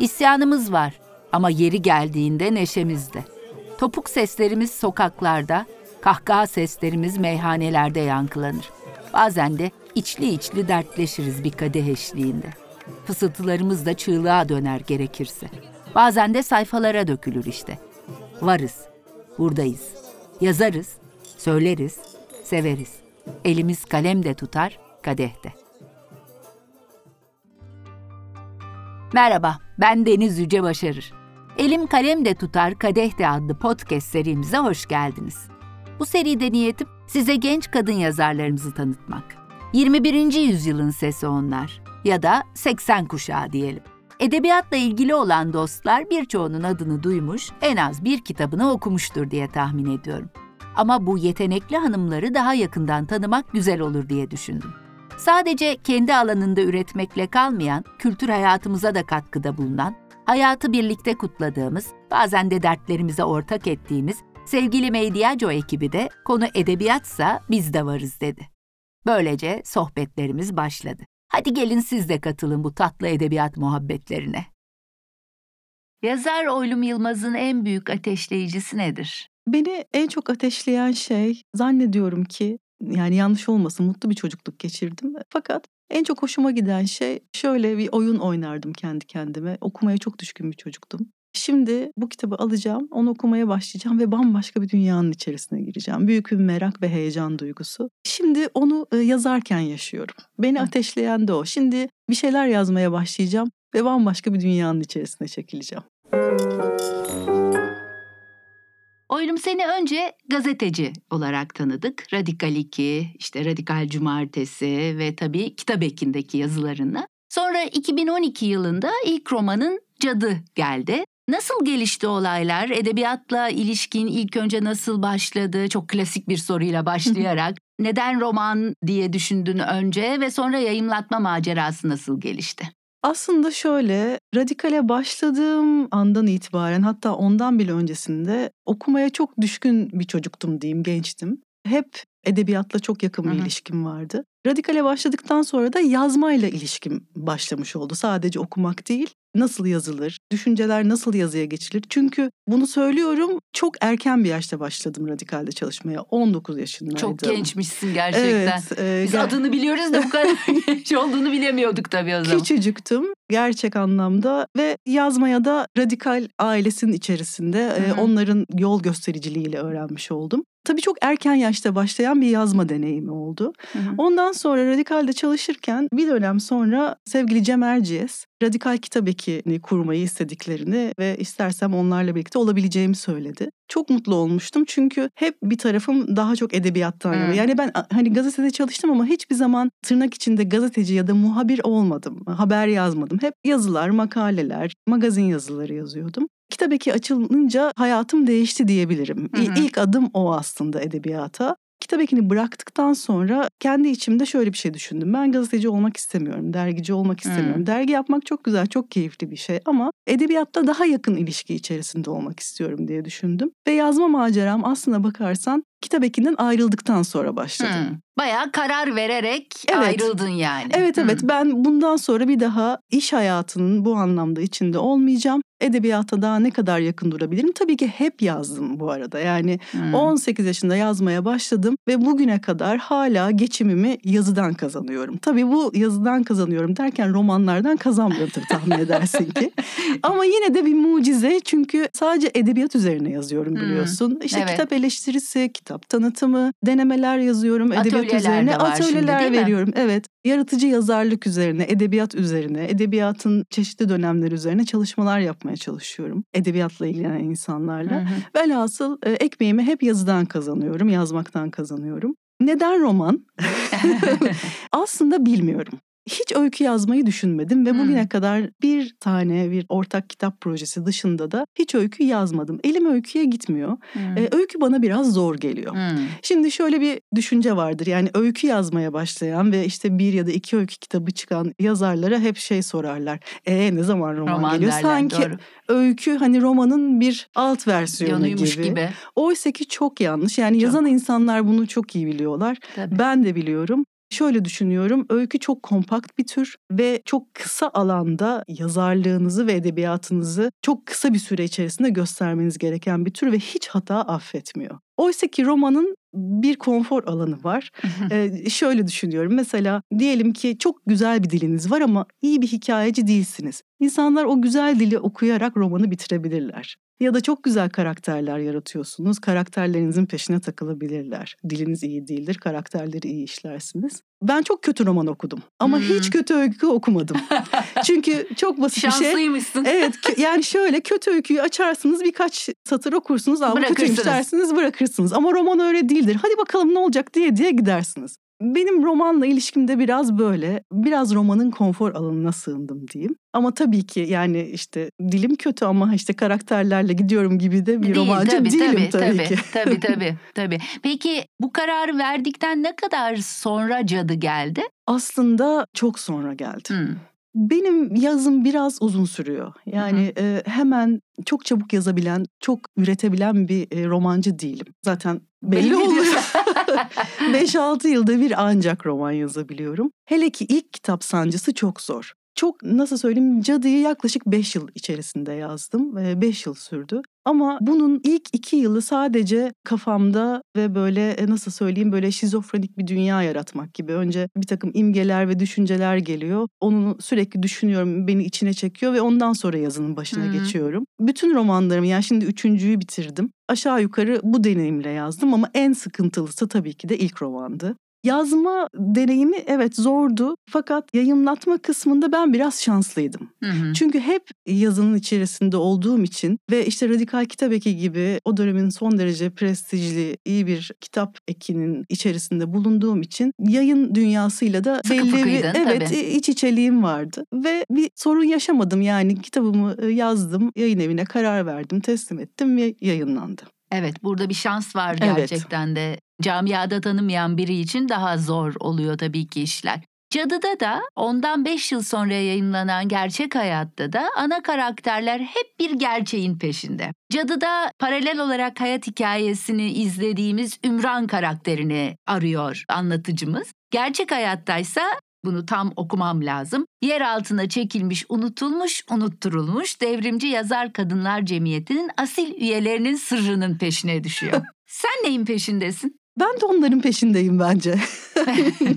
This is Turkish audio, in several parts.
İsyanımız var ama yeri geldiğinde neşemizde. Topuk seslerimiz sokaklarda, kahkaha seslerimiz meyhanelerde yankılanır. Bazen de içli içli dertleşiriz bir kadeh eşliğinde. Fısıltılarımız da çığlığa döner gerekirse. Bazen de sayfalara dökülür işte. Varız, buradayız. Yazarız, söyleriz, severiz. Elimiz kalem de tutar, kadeh de. Merhaba, ben Deniz Yüce Başarır. Elim Kalem de Tutar Kadeh de adlı podcast serimize hoş geldiniz. Bu seride niyetim size genç kadın yazarlarımızı tanıtmak. 21. yüzyılın sesi onlar ya da 80 kuşağı diyelim. Edebiyatla ilgili olan dostlar birçoğunun adını duymuş, en az bir kitabını okumuştur diye tahmin ediyorum. Ama bu yetenekli hanımları daha yakından tanımak güzel olur diye düşündüm. Sadece kendi alanında üretmekle kalmayan, kültür hayatımıza da katkıda bulunan, hayatı birlikte kutladığımız, bazen de dertlerimize ortak ettiğimiz sevgili Mediaco ekibi de konu edebiyatsa biz de varız dedi. Böylece sohbetlerimiz başladı. Hadi gelin siz de katılın bu tatlı edebiyat muhabbetlerine. Yazar Oylum Yılmaz'ın en büyük ateşleyicisi nedir? Beni en çok ateşleyen şey zannediyorum ki yani yanlış olmasın mutlu bir çocukluk geçirdim. Fakat en çok hoşuma giden şey şöyle bir oyun oynardım kendi kendime. Okumaya çok düşkün bir çocuktum. Şimdi bu kitabı alacağım, onu okumaya başlayacağım ve bambaşka bir dünyanın içerisine gireceğim. Büyük bir merak ve heyecan duygusu. Şimdi onu yazarken yaşıyorum. Beni ateşleyen de o. Şimdi bir şeyler yazmaya başlayacağım ve bambaşka bir dünyanın içerisine çekileceğim. Oylum seni önce gazeteci olarak tanıdık. Radikal 2, işte Radikal Cumartesi ve tabii Kitap Ekin'deki yazılarını. Sonra 2012 yılında ilk romanın Cadı geldi. Nasıl gelişti olaylar? Edebiyatla ilişkin ilk önce nasıl başladı? Çok klasik bir soruyla başlayarak. Neden roman diye düşündün önce ve sonra yayımlatma macerası nasıl gelişti? Aslında şöyle, radikale başladığım andan itibaren hatta ondan bile öncesinde okumaya çok düşkün bir çocuktum diyeyim, gençtim. Hep edebiyatla çok yakın bir Hı-hı. ilişkim vardı. Radikale başladıktan sonra da yazmayla ilişkim başlamış oldu. Sadece okumak değil, nasıl yazılır, düşünceler nasıl yazıya geçilir? Çünkü bunu söylüyorum çok erken bir yaşta başladım radikalde çalışmaya. 19 yaşındaydım. Çok gençmişsin gerçekten. Evet, e, Biz ger- adını biliyoruz da bu kadar genç olduğunu bilemiyorduk tabii o zaman. Küçücüktüm gerçek anlamda ve yazmaya da radikal ailesinin içerisinde e, onların yol göstericiliğiyle öğrenmiş oldum. Tabii çok erken yaşta başlayan bir yazma deneyimi oldu. Hı hı. Ondan sonra Radikal'de çalışırken bir dönem sonra sevgili Cem Erciyes Radikal Kitap Eki'ni kurmayı istediklerini ve istersem onlarla birlikte olabileceğimi söyledi. Çok mutlu olmuştum çünkü hep bir tarafım daha çok edebiyattan yana. Hmm. Yani ben hani gazetede çalıştım ama hiçbir zaman tırnak içinde gazeteci ya da muhabir olmadım. Haber yazmadım. Hep yazılar, makaleler, magazin yazıları yazıyordum. Kitap eki açılınca hayatım değişti diyebilirim. Hı hı. İlk adım o aslında edebiyata. Kitap ekini bıraktıktan sonra kendi içimde şöyle bir şey düşündüm. Ben gazeteci olmak istemiyorum, dergici olmak istemiyorum. Hmm. Dergi yapmak çok güzel, çok keyifli bir şey ama edebiyatta daha yakın ilişki içerisinde olmak istiyorum diye düşündüm. Ve yazma maceram aslına bakarsan kitap ekinden ayrıldıktan sonra başladı. Hmm. Bayağı karar vererek evet. ayrıldın yani. Evet evet hmm. ben bundan sonra bir daha iş hayatının bu anlamda içinde olmayacağım. Edebiyata daha ne kadar yakın durabilirim? Tabii ki hep yazdım bu arada. Yani hmm. 18 yaşında yazmaya başladım ve bugüne kadar hala geçimimi yazıdan kazanıyorum. Tabii bu yazıdan kazanıyorum derken romanlardan kazanmıyorum tabii tahmin edersin ki. Ama yine de bir mucize çünkü sadece edebiyat üzerine yazıyorum biliyorsun. Hmm. İşte evet. kitap eleştirisi, kitap tanıtımı, denemeler yazıyorum edebiyat Atölyeler üzerine. Atölyeler şimdi, veriyorum. Evet. Yaratıcı yazarlık üzerine, edebiyat üzerine, edebiyatın çeşitli dönemleri üzerine çalışmalar yapmaya çalışıyorum. Edebiyatla ilgilenen insanlarla. Hı hı. Velhasıl e, ekmeğimi hep yazıdan kazanıyorum, yazmaktan kazanıyorum. Neden roman? Aslında bilmiyorum hiç öykü yazmayı düşünmedim ve bugüne hmm. kadar bir tane bir ortak kitap projesi dışında da hiç öykü yazmadım. Elim öyküye gitmiyor. Hmm. Ee, öykü bana biraz zor geliyor. Hmm. Şimdi şöyle bir düşünce vardır. Yani öykü yazmaya başlayan ve işte bir ya da iki öykü kitabı çıkan yazarlara hep şey sorarlar. E ne zaman roman, roman geliyor? Derler, Sanki doğru. öykü hani romanın bir alt versiyonu gibi. gibi. Oysa ki çok yanlış. Yani çok. yazan insanlar bunu çok iyi biliyorlar. Tabii. Ben de biliyorum. Şöyle düşünüyorum. Öykü çok kompakt bir tür ve çok kısa alanda yazarlığınızı ve edebiyatınızı çok kısa bir süre içerisinde göstermeniz gereken bir tür ve hiç hata affetmiyor. Oysa ki romanın bir konfor alanı var. ee, şöyle düşünüyorum. Mesela diyelim ki çok güzel bir diliniz var ama iyi bir hikayeci değilsiniz. İnsanlar o güzel dili okuyarak romanı bitirebilirler. Ya da çok güzel karakterler yaratıyorsunuz. Karakterlerinizin peşine takılabilirler. Diliniz iyi değildir, karakterleri iyi işlersiniz. Ben çok kötü roman okudum ama Hmm. hiç kötü öykü okumadım. Çünkü çok basit bir şey. Şanslıymışsın. Evet yani şöyle kötü öyküyü açarsınız birkaç satır okursunuz kötüymüş Bırakırsınız. dersiniz bırakırsınız. Ama roman öyle değildir. Hadi bakalım ne olacak diye diye gidersiniz. Benim romanla ilişkimde biraz böyle. Biraz romanın konfor alanına sığındım diyeyim. Ama tabii ki yani işte dilim kötü ama işte karakterlerle gidiyorum gibi de bir Değil, romancı tabii, değilim tabii, tabii, tabii, ki. tabii tabii tabii. Peki bu kararı verdikten ne kadar sonra cadı geldi? Aslında çok sonra geldi. Hmm. Benim yazım biraz uzun sürüyor. Yani e, hemen çok çabuk yazabilen, çok üretebilen bir e, romancı değilim. Zaten belli Belli oluyor. Diyorsun. 5-6 yılda bir ancak roman yazabiliyorum. Hele ki ilk kitap sancısı çok zor. Çok nasıl söyleyeyim Cadı'yı yaklaşık 5 yıl içerisinde yazdım. 5 yıl sürdü. Ama bunun ilk iki yılı sadece kafamda ve böyle e, nasıl söyleyeyim böyle şizofrenik bir dünya yaratmak gibi. Önce bir takım imgeler ve düşünceler geliyor. Onu sürekli düşünüyorum, beni içine çekiyor ve ondan sonra yazının başına hı. geçiyorum. Bütün romanlarımı yani şimdi üçüncüyü bitirdim. Aşağı yukarı bu deneyimle yazdım ama en sıkıntılısı tabii ki de ilk romandı. Yazma deneyimi evet zordu fakat yayımlatma kısmında ben biraz şanslıydım. Hı hı. Çünkü hep yazının içerisinde olduğum için ve işte Radikal Kitap Eki gibi o dönemin son derece prestijli iyi bir kitap ekinin içerisinde bulunduğum için yayın dünyasıyla da Sıkı belli bir evet tabii. iç içeliğim vardı ve bir sorun yaşamadım yani kitabımı yazdım yayın evine karar verdim teslim ettim ve yayınlandı. Evet burada bir şans var Evet. gerçekten de. Camiada tanımayan biri için daha zor oluyor tabii ki işler. Cadı'da da ondan 5 yıl sonra yayınlanan gerçek hayatta da ana karakterler hep bir gerçeğin peşinde. Cadı'da paralel olarak hayat hikayesini izlediğimiz Ümran karakterini arıyor anlatıcımız. Gerçek hayattaysa bunu tam okumam lazım. Yer altına çekilmiş, unutulmuş, unutturulmuş devrimci yazar kadınlar cemiyetinin asil üyelerinin sırrının peşine düşüyor. Sen neyin peşindesin? Ben de onların peşindeyim bence.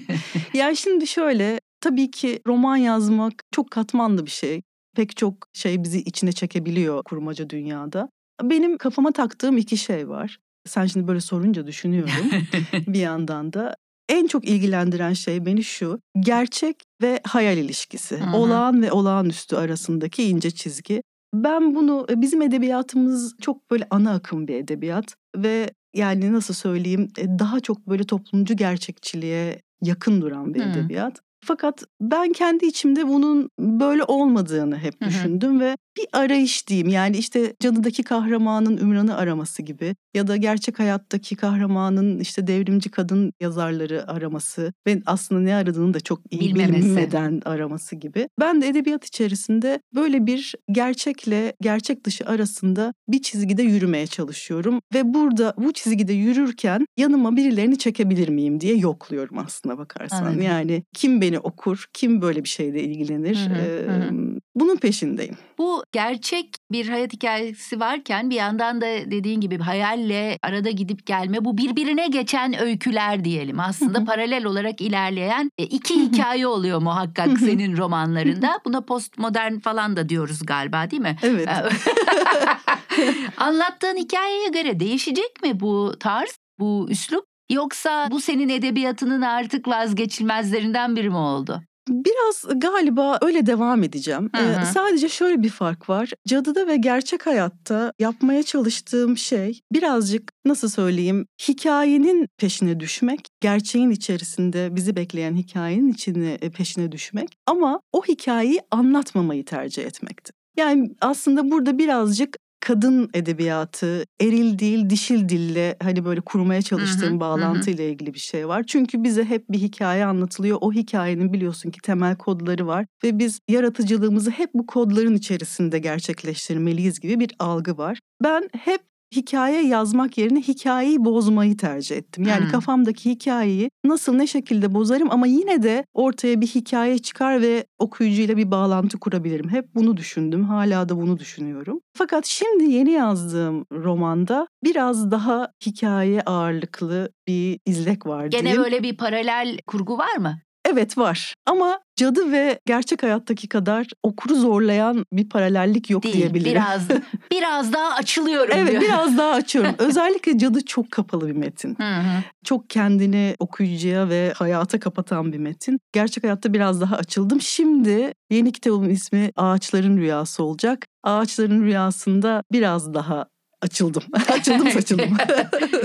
ya şimdi şöyle tabii ki roman yazmak çok katmanlı bir şey. Pek çok şey bizi içine çekebiliyor kurmaca dünyada. Benim kafama taktığım iki şey var. Sen şimdi böyle sorunca düşünüyorum bir yandan da. En çok ilgilendiren şey beni şu. Gerçek ve hayal ilişkisi. Hı hı. Olağan ve olağanüstü arasındaki ince çizgi. Ben bunu e, bizim edebiyatımız çok böyle ana akım bir edebiyat ve yani nasıl söyleyeyim e, daha çok böyle toplumcu gerçekçiliğe yakın duran bir Hı. edebiyat. Fakat ben kendi içimde bunun böyle olmadığını hep düşündüm ve bir arayış diyeyim. Yani işte Cadı'daki kahramanın Ümran'ı araması gibi ya da gerçek hayattaki kahramanın işte devrimci kadın yazarları araması ve aslında ne aradığını da çok iyi Bilmemesi. bilmeden araması gibi. Ben de edebiyat içerisinde böyle bir gerçekle gerçek dışı arasında bir çizgide yürümeye çalışıyorum ve burada bu çizgide yürürken yanıma birilerini çekebilir miyim diye yokluyorum aslına bakarsan. Anladım. Yani kim beni okur, kim böyle bir şeyle ilgilenir? Hı hı, Ee, hı hı. bunun peşindeyim. Bu gerçek bir hayat hikayesi varken bir yandan da dediğin gibi hayalle arada gidip gelme bu birbirine geçen öyküler diyelim. Aslında paralel olarak ilerleyen e, iki hikaye oluyor muhakkak senin romanlarında. Buna postmodern falan da diyoruz galiba değil mi? Evet. Anlattığın hikayeye göre değişecek mi bu tarz, bu üslup? Yoksa bu senin edebiyatının artık vazgeçilmezlerinden biri mi oldu? Biraz galiba öyle devam edeceğim. Hı hı. Ee, sadece şöyle bir fark var. Cadıda ve gerçek hayatta yapmaya çalıştığım şey birazcık nasıl söyleyeyim hikayenin peşine düşmek. Gerçeğin içerisinde bizi bekleyen hikayenin içine e, peşine düşmek. Ama o hikayeyi anlatmamayı tercih etmekti. Yani aslında burada birazcık kadın edebiyatı, eril değil dişil dille hani böyle kurmaya çalıştığım Hı hı, bağlantıyla ilgili bir şey var. Çünkü bize hep bir hikaye anlatılıyor. O hikayenin biliyorsun ki temel kodları var ve biz yaratıcılığımızı hep bu kodların içerisinde gerçekleştirmeliyiz gibi bir algı var. Ben hep hikaye yazmak yerine hikayeyi bozmayı tercih ettim. Yani Hmm. kafamdaki hikayeyi nasıl ne şekilde bozarım ama yine de ortaya bir hikaye çıkar ve okuyucuyla bir bağlantı kurabilirim. Hep bunu düşündüm. Hala da bunu düşünüyorum. Fakat şimdi yeni yazdığım romanda biraz daha hikaye ağırlıklı bir izlek var Gene diyeyim. böyle bir paralel kurgu var mı? Evet var ama cadı ve gerçek hayattaki kadar okuru zorlayan bir paralellik yok Değil. diyebilirim. Biraz biraz daha açılıyorum Evet diyor. biraz daha açıyorum. Özellikle cadı çok kapalı bir metin. Hı hı. Çok kendini okuyucuya ve hayata kapatan bir metin. Gerçek hayatta biraz daha açıldım. Şimdi yeni kitabımın ismi Ağaçların Rüyası olacak. Ağaçların Rüyası'nda biraz daha açıldım. açıldım saçıldım.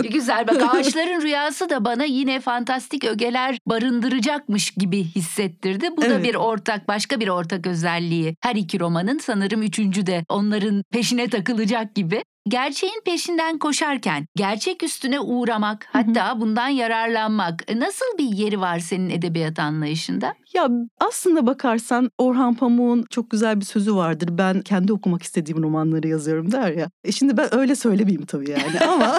Güzel bak ağaçların rüyası da bana yine fantastik ögeler barındıracakmış gibi hissettirdi. Bu da Evet. bir ortak başka bir ortak özelliği. Her iki romanın sanırım üçüncü de onların peşine takılacak gibi. Gerçeğin peşinden koşarken gerçek üstüne uğramak hatta bundan yararlanmak e, nasıl bir yeri var senin edebiyat anlayışında? Ya aslında bakarsan Orhan Pamuk'un çok güzel bir sözü vardır. Ben kendi okumak istediğim romanları yazıyorum der ya. E şimdi ben öyle söylemeyeyim tabii yani ama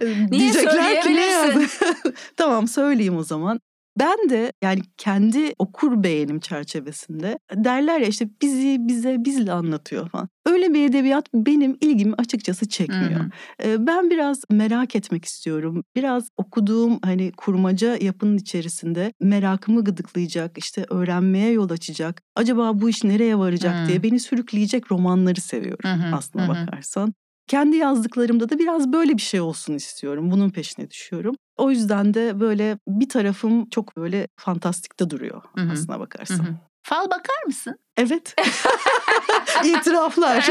diyecekler ki ne yazdın? tamam söyleyeyim o zaman. Ben de yani kendi okur beğenim çerçevesinde derler ya işte bizi bize bizle anlatıyor falan. Öyle bir edebiyat benim ilgimi açıkçası çekmiyor. Hı hı. Ee, Ben biraz merak etmek istiyorum. Biraz okuduğum hani kurmaca yapının içerisinde merakımı gıdıklayacak, işte öğrenmeye yol açacak. Acaba bu iş nereye varacak Hmm. diye beni sürükleyecek romanları seviyorum Hı hı, aslına hı hı. bakarsan. Kendi yazdıklarımda da biraz böyle bir şey olsun istiyorum. Bunun peşine düşüyorum. O yüzden de böyle bir tarafım çok böyle fantastikte duruyor Hı hı. aslına bakarsan. hı. Fal bakar mısın? Evet. İtiraflar.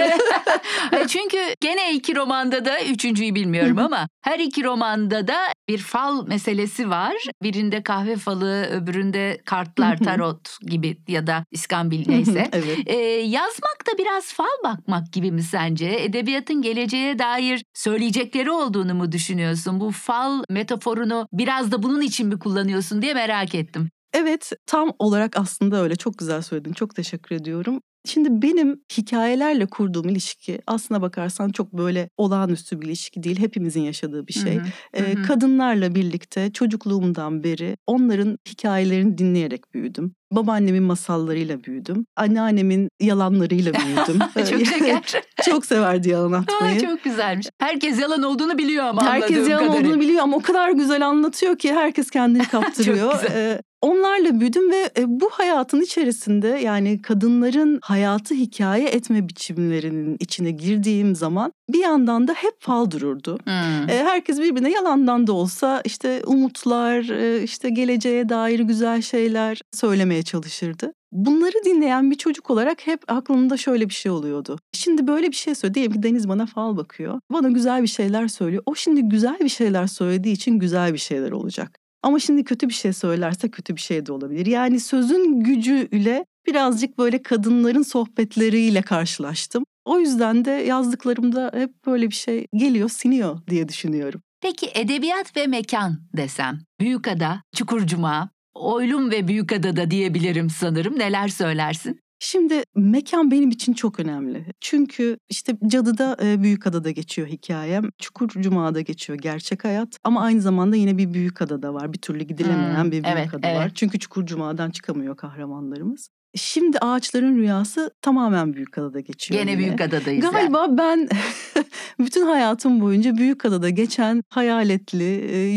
Çünkü gene iki romanda da üçüncüyü bilmiyorum ama her iki romanda da bir fal meselesi var. Birinde kahve falı, öbüründe kartlar, tarot gibi ya da iskambil neyse. evet. E, yazmak da biraz fal bakmak gibi mi sence? Edebiyatın geleceğe dair söyleyecekleri olduğunu mu düşünüyorsun? Bu fal metaforunu biraz da bunun için mi kullanıyorsun diye merak ettim. Evet, tam olarak aslında öyle. Çok güzel söyledin. Çok teşekkür ediyorum. Şimdi benim hikayelerle kurduğum ilişki aslına bakarsan çok böyle olağanüstü bir ilişki değil. Hepimizin yaşadığı bir şey. Hı hı, Ee, hı kadınlarla birlikte çocukluğumdan beri onların hikayelerini dinleyerek büyüdüm. Babaannemin masallarıyla büyüdüm. Anneannemin yalanlarıyla büyüdüm. Çok şeker. çok severdi yalan Aa, atmayı. çok güzelmiş. Herkes yalan olduğunu biliyor ama Herkes yalan kadarıyla. olduğunu biliyor ama o kadar güzel anlatıyor ki herkes kendini kaptırıyor. Çok güzel. Ee, onlarla büyüdüm ve e, bu hayatın içerisinde yani kadınların hayatı hikaye etme biçimlerinin içine girdiğim zaman bir yandan da hep fal dururdu. Hmm. Ee, herkes birbirine yalandan da olsa işte umutlar, e, işte geleceğe dair güzel şeyler söylemeye çalışırdı. Bunları dinleyen bir çocuk olarak hep aklımda şöyle bir şey oluyordu. Şimdi böyle bir şey söylüyor. Diyelim ki Deniz bana fal bakıyor. Bana güzel bir şeyler söylüyor. O şimdi güzel bir şeyler söylediği için güzel bir şeyler olacak. Ama şimdi kötü bir şey söylerse kötü bir şey de olabilir. Yani sözün gücüyle birazcık böyle kadınların sohbetleriyle karşılaştım. O yüzden de yazdıklarımda hep böyle bir şey geliyor, siniyor diye düşünüyorum. Peki edebiyat ve mekan desem, Büyükada, Çukurcuma, Oylum ve Büyükada'da diyebilirim sanırım. Neler söylersin? Şimdi mekan benim için çok önemli. Çünkü işte Cadı'da Büyükada'da geçiyor hikayem. Çukurcuma'da geçiyor gerçek hayat. Ama aynı zamanda yine bir Büyükada'da var. Bir türlü gidilemeyen Hmm, bir evet, Büyükada var. evet. Çünkü Çukurcuma'dan çıkamıyor kahramanlarımız. Şimdi ağaçların rüyası tamamen Büyükada'da geçiyor. Gene yine. Büyükada'dayız. yani. Galiba ben bütün hayatım boyunca Büyükada'da geçen hayaletli,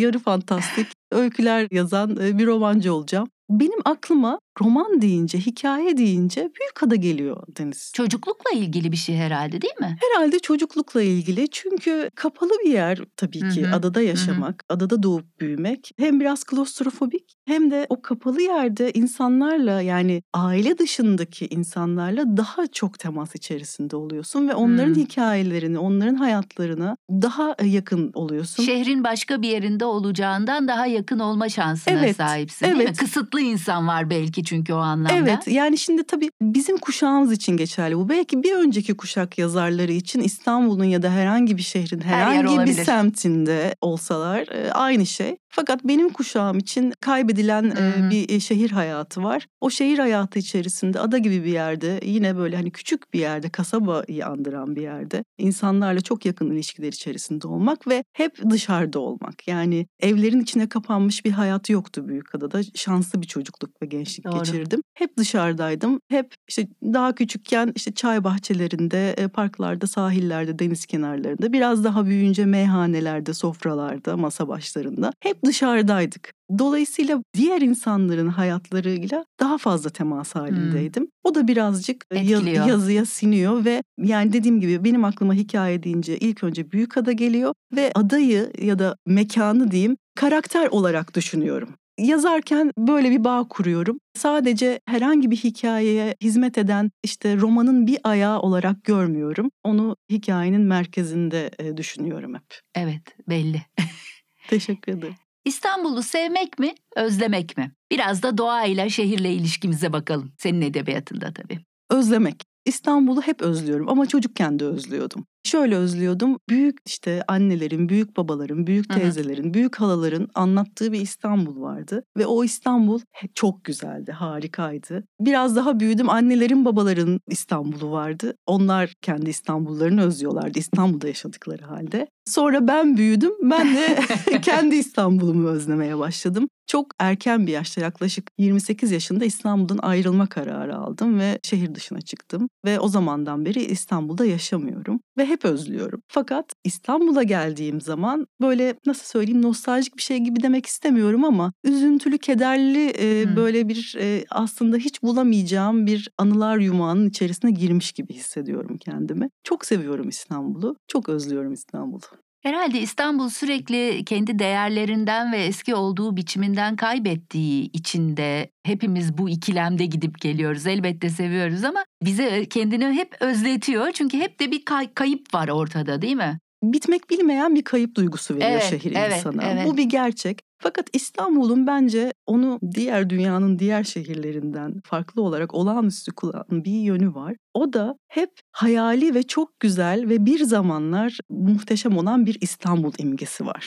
yarı fantastik öyküler yazan bir romancı olacağım. Benim aklıma roman deyince, hikaye deyince Büyükada geliyor Deniz. Çocuklukla ilgili bir şey herhalde değil mi? Herhalde çocuklukla ilgili çünkü kapalı bir yer tabii ki Hı hı, adada yaşamak, adada doğup büyümek hem biraz klostrofobik hem de o kapalı yerde insanlarla yani aile dışındaki insanlarla daha çok temas içerisinde oluyorsun ve onların Hmm. hikayelerini, onların hayatlarına daha yakın oluyorsun. Şehrin başka bir yerinde olacağından daha yakın olma şansına Evet, sahipsin değil mi? evet. Kısıtlı insan var belki çünkü o anlamda. Evet yani şimdi tabii bizim kuşağımız için geçerli bu. Belki bir önceki kuşak yazarları için İstanbul'un ya da herhangi bir şehrin Her herhangi bir olabilir. semtinde olsalar e, aynı şey. Fakat benim kuşağım için kaybedilen hı. e, bir şehir hayatı var. O şehir hayatı içerisinde ada gibi bir yerde yine böyle hani küçük bir yerde kasabayı andıran bir yerde insanlarla çok yakın ilişkiler içerisinde olmak ve hep dışarıda olmak. Yani evlerin içine kapanmış bir hayatı yoktu Büyükada'da. Şanslı bir çocukluk ve gençlik Doğru. geçirdim. Hep dışarıdaydım. Hep işte daha küçükken işte çay bahçelerinde, parklarda, sahillerde, deniz kenarlarında, biraz daha büyüyünce meyhanelerde, sofralarda, masa başlarında hep dışarıdaydık. Dolayısıyla diğer insanların hayatlarıyla daha fazla temas halindeydim. O da birazcık e, yaz- yazıya siniyor ve yani dediğim gibi benim aklıma hikaye deyince ilk önce Büyükada geliyor ve adayı ya da mekanı diyeyim karakter olarak düşünüyorum. Yazarken böyle bir bağ kuruyorum. Sadece herhangi bir hikayeye hizmet eden işte romanın bir ayağı olarak görmüyorum. Onu hikayenin merkezinde e, düşünüyorum hep. Evet, belli. Teşekkür ederim. İstanbul'u sevmek mi, özlemek mi? Biraz da doğayla, şehirle ilişkimize bakalım. Senin edebiyatında tabii. Özlemek. İstanbul'u hep özlüyorum ama çocukken de özlüyordum. Şöyle özlüyordum. Büyük işte annelerin, büyük babaların, büyük teyzelerin, büyük halaların anlattığı bir İstanbul vardı. Ve o İstanbul çok güzeldi, harikaydı. Biraz daha büyüdüm. Annelerin, babaların İstanbul'u vardı. Onlar kendi İstanbullarını özlüyorlardı İstanbul'da yaşadıkları halde. Sonra ben büyüdüm. Ben de kendi İstanbul'umu özlemeye başladım. Çok erken bir yaşta yaklaşık 28 yaşında İstanbul'dan ayrılma kararı aldım ve şehir dışına çıktım. Ve o zamandan beri İstanbul'da yaşamıyorum ve hep özlüyorum. Fakat İstanbul'a geldiğim zaman böyle nasıl söyleyeyim nostaljik bir şey gibi demek istemiyorum ama üzüntülü, kederli e, Hmm. böyle bir e, aslında hiç bulamayacağım bir anılar yumağının içerisine girmiş gibi hissediyorum kendimi. Çok seviyorum İstanbul'u, çok özlüyorum İstanbul'u. Herhalde İstanbul sürekli kendi değerlerinden ve eski olduğu biçiminden kaybettiği içinde hepimiz bu ikilemde gidip geliyoruz. Elbette seviyoruz ama bize kendini hep özletiyor. Çünkü hep de bir kay- kayıp var ortada değil mi? bitmek bilmeyen bir kayıp duygusu veriyor Evet, şehir evet, insana. evet. Bu bir gerçek. Fakat İstanbul'un bence onu diğer dünyanın diğer şehirlerinden farklı olarak olağanüstü kılan bir yönü var. O da hep hayali ve çok güzel ve bir zamanlar muhteşem olan bir İstanbul imgesi var.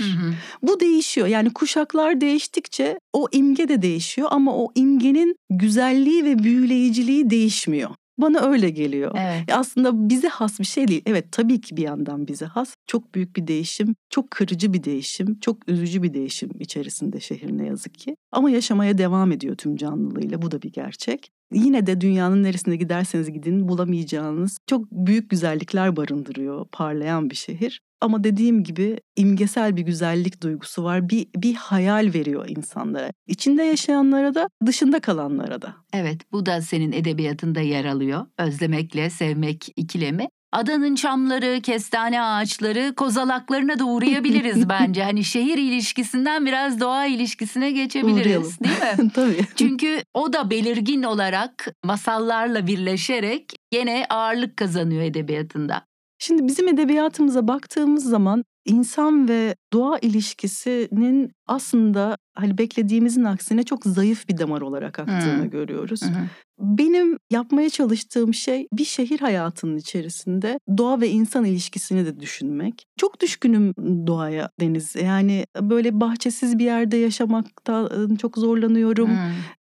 Bu değişiyor. Yani kuşaklar değiştikçe o imge de değişiyor ama o imgenin güzelliği ve büyüleyiciliği değişmiyor. Bana öyle geliyor. Evet. E Aslında bize has bir şey değil. Evet tabii ki bir yandan bize has. Çok büyük bir değişim, çok kırıcı bir değişim, çok üzücü bir değişim içerisinde şehir ne yazık ki. Ama yaşamaya devam ediyor tüm canlılığıyla. Bu da bir gerçek. Yine de dünyanın neresine giderseniz gidin bulamayacağınız çok büyük güzellikler barındırıyor parlayan bir şehir. Ama dediğim gibi imgesel bir güzellik duygusu var. Bir, bir hayal veriyor insanlara. İçinde yaşayanlara da dışında kalanlara da. Evet, bu da senin edebiyatında yer alıyor. Özlemekle sevmek ikilemi. Adanın çamları, kestane ağaçları, kozalaklarına da uğrayabiliriz bence. Hani şehir ilişkisinden biraz doğa ilişkisine geçebiliriz, Uğrayalım. değil mi? Tabii. Çünkü o da belirgin olarak masallarla birleşerek gene ağırlık kazanıyor edebiyatında. Şimdi bizim edebiyatımıza baktığımız zaman insan ve doğa ilişkisinin aslında hani beklediğimizin aksine çok zayıf bir damar olarak aktığını Hmm. görüyoruz. Hı. Benim yapmaya çalıştığım şey bir şehir hayatının içerisinde doğa ve insan ilişkisini de düşünmek. Çok düşkünüm doğaya Deniz. Yani böyle bahçesiz bir yerde yaşamakta çok zorlanıyorum. Hmm.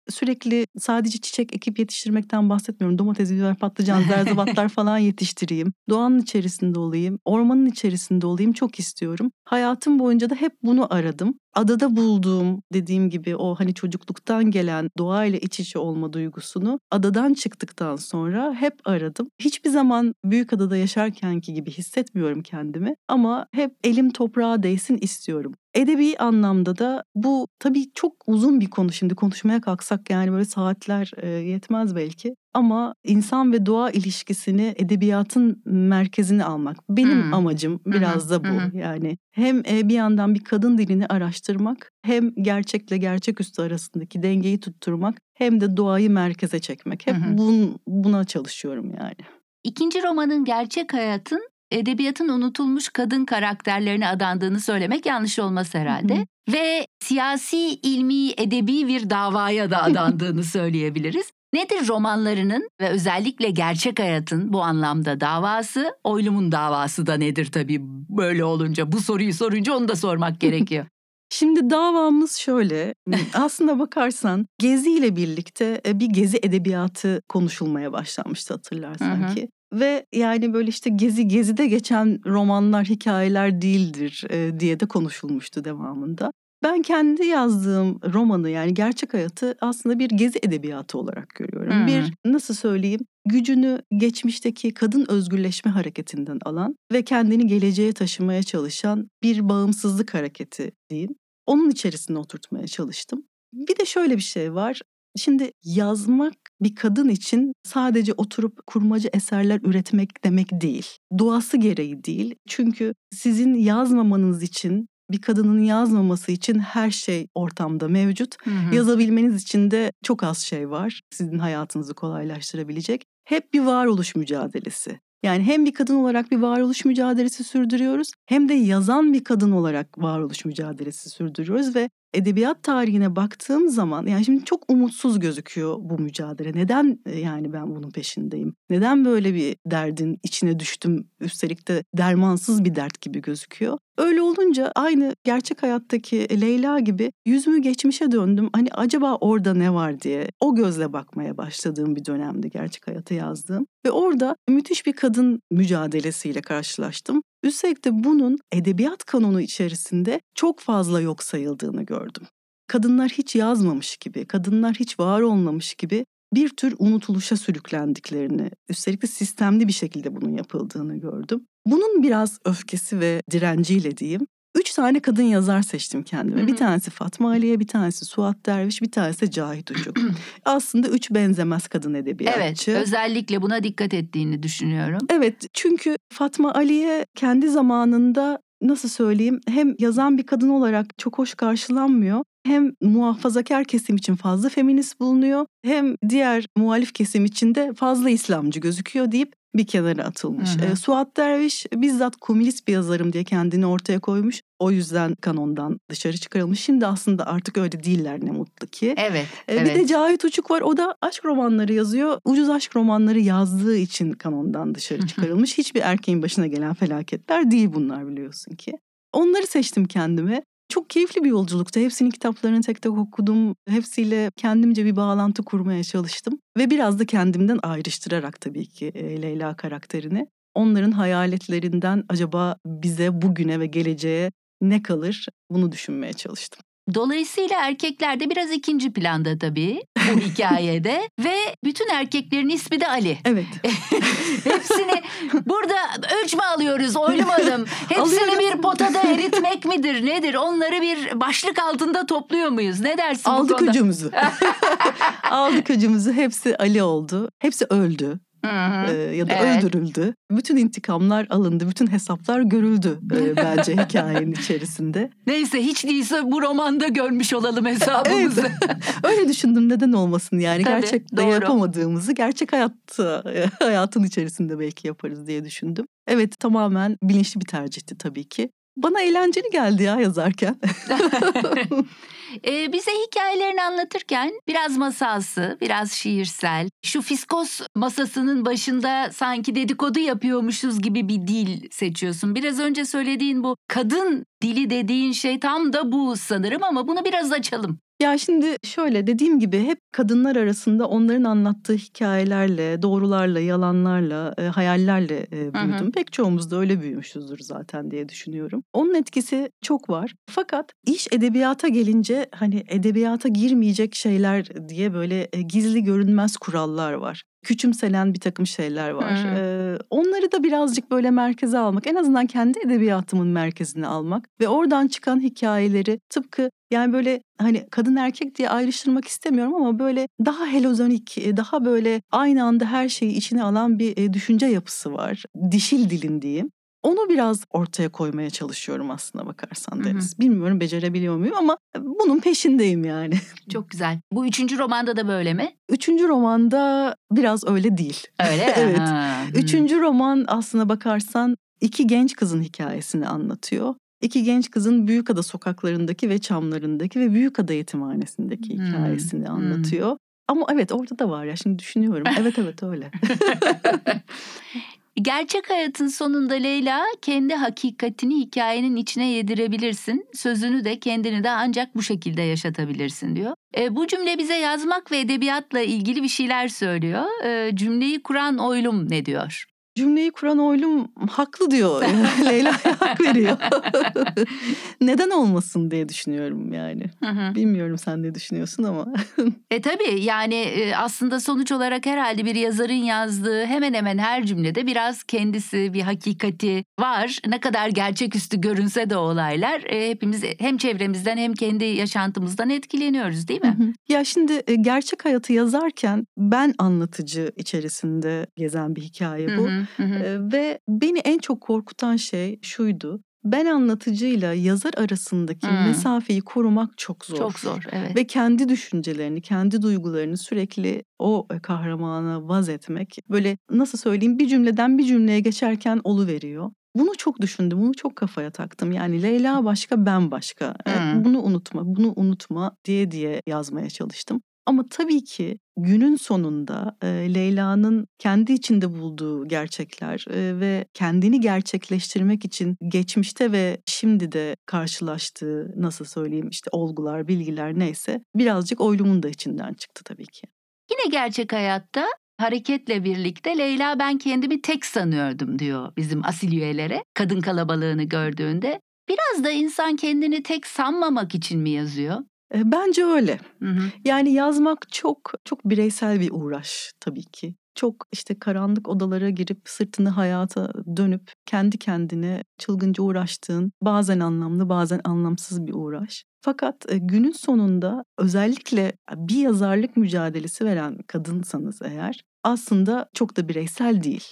Sürekli sadece çiçek ekip yetiştirmekten bahsetmiyorum. Domates, biber, patlıcan, zerzevatlar falan yetiştireyim. Doğanın içerisinde olayım, ormanın içerisinde olayım çok istiyorum. Hayatım boyunca da hep bunu aradım. Adada bulduğum dediğim gibi o hani çocukluktan gelen doğayla iç içe olma duygusunu adadan çıktıktan sonra hep aradım. Hiçbir zaman büyük adada yaşarkenki gibi hissetmiyorum kendimi ama hep elim toprağa değsin istiyorum. Edebi anlamda da bu tabii çok uzun bir konu şimdi konuşmaya kalksak yani böyle saatler yetmez belki. Ama insan ve doğa ilişkisini edebiyatın merkezine almak. Benim Hmm. amacım biraz da bu. Yani hem e, bir yandan bir kadın dilini araştırmak, hem gerçekle gerçeküstü arasındaki dengeyi tutturmak, hem de doğayı merkeze çekmek. Hep hı. bun, buna çalışıyorum yani. İkinci romanın gerçek hayatın edebiyatın unutulmuş kadın karakterlerine adandığını söylemek yanlış olmaz herhalde. Hı hı. Ve siyasi, ilmi, edebi bir davaya da adandığını söyleyebiliriz. Nedir romanlarının ve özellikle gerçek hayatın bu anlamda davası? Oylumun davası da nedir tabii böyle olunca? Bu soruyu sorunca onu da sormak gerekiyor. Şimdi davamız şöyle. Aslında bakarsan Gezi ile birlikte e, bir Gezi edebiyatı konuşulmaya başlanmıştı hatırlarsan ki. Ve yani böyle işte Gezi Gezi'de geçen romanlar, hikayeler değildir e, diye de konuşulmuştu devamında. Ben kendi yazdığım romanı yani gerçek hayatı aslında bir gezi edebiyatı olarak görüyorum. Hı. Bir nasıl söyleyeyim gücünü geçmişteki kadın özgürleşme hareketinden alan ve kendini geleceğe taşımaya çalışan bir bağımsızlık hareketi diyeyim. Onun içerisine oturtmaya çalıştım. Bir de şöyle bir şey var. Şimdi yazmak bir kadın için sadece oturup kurmaca eserler üretmek demek değil. Doğası gereği değil. Çünkü sizin yazmamanız için bir kadının yazmaması için her şey ortamda mevcut. Hı hı. Yazabilmeniz için de çok az şey var sizin hayatınızı kolaylaştırabilecek. Hep bir varoluş mücadelesi. Yani hem bir kadın olarak bir varoluş mücadelesi sürdürüyoruz hem de yazan bir kadın olarak varoluş mücadelesi sürdürüyoruz ve edebiyat tarihine baktığım zaman yani şimdi çok umutsuz gözüküyor bu mücadele. Neden e, yani ben bunun peşindeyim? Neden böyle bir derdin içine düştüm? Üstelik de dermansız bir dert gibi gözüküyor. Öyle olunca aynı gerçek hayattaki Leyla gibi yüzümü geçmişe döndüm. Hani acaba orada ne var diye o gözle bakmaya başladığım bir dönemdi gerçek hayata yazdığım. Ve orada müthiş bir kadın mücadelesiyle karşılaştım. Üstelik de bunun edebiyat kanonu içerisinde çok fazla yok sayıldığını gördüm. Kadınlar hiç yazmamış gibi, kadınlar hiç var olmamış gibi bir tür unutuluşa sürüklendiklerini, üstelik de sistemli bir şekilde bunun yapıldığını gördüm. Bunun biraz öfkesi ve direnciyle diyeyim. Üç tane kadın yazar seçtim kendime. Hı hı. Bir tanesi Fatma Aliye, bir tanesi Suat Derviş, bir tanesi de Cahit Uçuk. Aslında üç benzemez kadın edebiyatçı. Evet, özellikle buna dikkat ettiğini düşünüyorum. Evet çünkü Fatma Aliye kendi zamanında nasıl söyleyeyim hem yazan bir kadın olarak çok hoş karşılanmıyor hem muhafazakar kesim için fazla feminist bulunuyor hem diğer muhalif kesim için de fazla İslamcı gözüküyor deyip bir kenara atılmış. Hı hı. Ee, Suat Derviş bizzat komünist bir yazarım diye kendini ortaya koymuş. O yüzden kanondan dışarı çıkarılmış. Şimdi aslında artık öyle değiller ne mutlu ki. Evet, Ee, evet. Bir de Cahit Uçuk var. O da aşk romanları yazıyor. Ucuz aşk romanları yazdığı için kanondan dışarı çıkarılmış. Hiçbir erkeğin başına gelen felaketler değil bunlar biliyorsun ki. Onları seçtim kendime. Çok keyifli bir yolculuktu. Hepsinin kitaplarını tek tek okudum. Hepsiyle kendimce bir bağlantı kurmaya çalıştım. Ve biraz da kendimden ayrıştırarak tabii ki Leyla karakterini. Onların hayaletlerinden acaba bize bugüne ve geleceğe ne kalır bunu düşünmeye çalıştım. Dolayısıyla erkekler de biraz ikinci planda tabii bu hikayede ve bütün erkeklerin ismi de Ali. Evet. Hepsini burada ölçme alıyoruz oylamadım. Hepsini Alıyoruz. bir potada eritmek midir nedir? Onları bir başlık altında topluyor muyuz? Ne dersin bu Aldık konuda? öcümüzü. Aldık öcümüzü. Hepsi Ali oldu. Hepsi öldü E, ya da Evet. öldürüldü. Bütün intikamlar alındı. Bütün hesaplar görüldü e, bence hikayenin içerisinde. Neyse hiç değilse bu romanda görmüş olalım hesabımızı. Öyle düşündüm neden olmasın yani. Tabii, Gerçekte doğru. yapamadığımızı gerçek hayatta, hayatın içerisinde belki yaparız diye düşündüm. Evet tamamen bilinçli bir tercihti tabii ki. Bana eğlenceli geldi ya yazarken. Ee, bize hikayelerini anlatırken biraz masalsı, biraz şiirsel, şu fiskos masasının başında sanki dedikodu yapıyormuşuz gibi bir dil seçiyorsun. Biraz önce söylediğin bu kadın dili dediğin şey tam da bu sanırım ama bunu biraz açalım. Ya şimdi şöyle dediğim gibi hep kadınlar arasında onların anlattığı hikayelerle, doğrularla, yalanlarla, e, hayallerle e, büyüdüm. Pek çoğumuz da öyle büyümüşüzdür zaten diye düşünüyorum. Onun etkisi çok var. Fakat iş edebiyata gelince hani edebiyata girmeyecek şeyler diye böyle e, gizli görünmez kurallar var. Küçümsenen bir takım şeyler var. Hı. Ee, onları da birazcık böyle merkeze almak, en azından kendi edebiyatımın merkezine almak ve oradan çıkan hikayeleri tıpkı yani böyle hani kadın erkek diye ayrıştırmak istemiyorum ama böyle daha helozonik, daha böyle aynı anda her şeyi içine alan bir düşünce yapısı var. Dişil dilin diyeyim. Onu biraz ortaya koymaya çalışıyorum aslına bakarsan. Deniz. Bilmiyorum becerebiliyor muyum ama bunun peşindeyim yani. Çok güzel. Bu üçüncü romanda da böyle mi? Üçüncü romanda biraz öyle değil. Öyle? Evet. Ha. Üçüncü roman aslına bakarsan iki genç kızın hikayesini anlatıyor. İki genç kızın Büyükada sokaklarındaki ve çamlarındaki ve Büyükada yetimhanesindeki Hmm, hikayesini hmm. anlatıyor. Ama evet orada da var ya şimdi düşünüyorum. Evet evet öyle. Gerçek hayatın sonunda Leyla kendi hakikatini hikayenin içine yedirebilirsin. Sözünü de kendini de ancak bu şekilde yaşatabilirsin diyor. E, bu cümle bize yazmak ve edebiyatla ilgili bir şeyler söylüyor. E, cümleyi kuran oylum ne diyor? Cümleyi kuran oylum haklı diyor. Leyla hak veriyor. Neden olmasın diye düşünüyorum yani. Hı hı. Bilmiyorum sen ne düşünüyorsun ama. E tabii yani e, aslında sonuç olarak herhalde bir yazarın yazdığı hemen hemen her cümlede biraz kendisi bir hakikati var. Ne kadar gerçeküstü görünse de olaylar e, hepimiz hem çevremizden hem kendi yaşantımızdan etkileniyoruz değil mi? ya şimdi e, gerçek hayatı yazarken ben anlatıcı içerisinde gezen bir hikaye bu. Hı hı, hı hı. Ve beni en çok korkutan şey şuydu. Ben anlatıcıyla yazar arasındaki Hmm. mesafeyi korumak çok zor. Çok zor evet. Ve kendi düşüncelerini, kendi duygularını sürekli o e, kahramana vaz etmek böyle nasıl söyleyeyim bir cümleden bir cümleye geçerken veriyor. Bunu çok düşündüm, bunu çok kafaya taktım. Yani Leyla başka, ben başka. Hmm. Bunu unutma, bunu unutma diye diye yazmaya çalıştım. Ama tabii ki günün sonunda e, Leyla'nın kendi içinde bulduğu gerçekler e, ve kendini gerçekleştirmek için geçmişte ve şimdi de karşılaştığı nasıl söyleyeyim işte olgular, bilgiler neyse birazcık oylumun da içinden çıktı tabii ki. Yine gerçek hayatta hareketle birlikte Leyla ben kendimi tek sanıyordum diyor bizim asil üyelere kadın kalabalığını gördüğünde. Biraz da insan kendini tek sanmamak için mi yazıyor? Bence öyle. Hı hı. Yani yazmak çok çok bireysel bir uğraş tabii ki. Çok işte karanlık odalara girip sırtını hayata dönüp kendi kendine çılgınca uğraştığın bazen anlamlı bazen anlamsız bir uğraş. Fakat günün sonunda özellikle bir yazarlık mücadelesi veren kadınsanız eğer aslında çok da bireysel değil.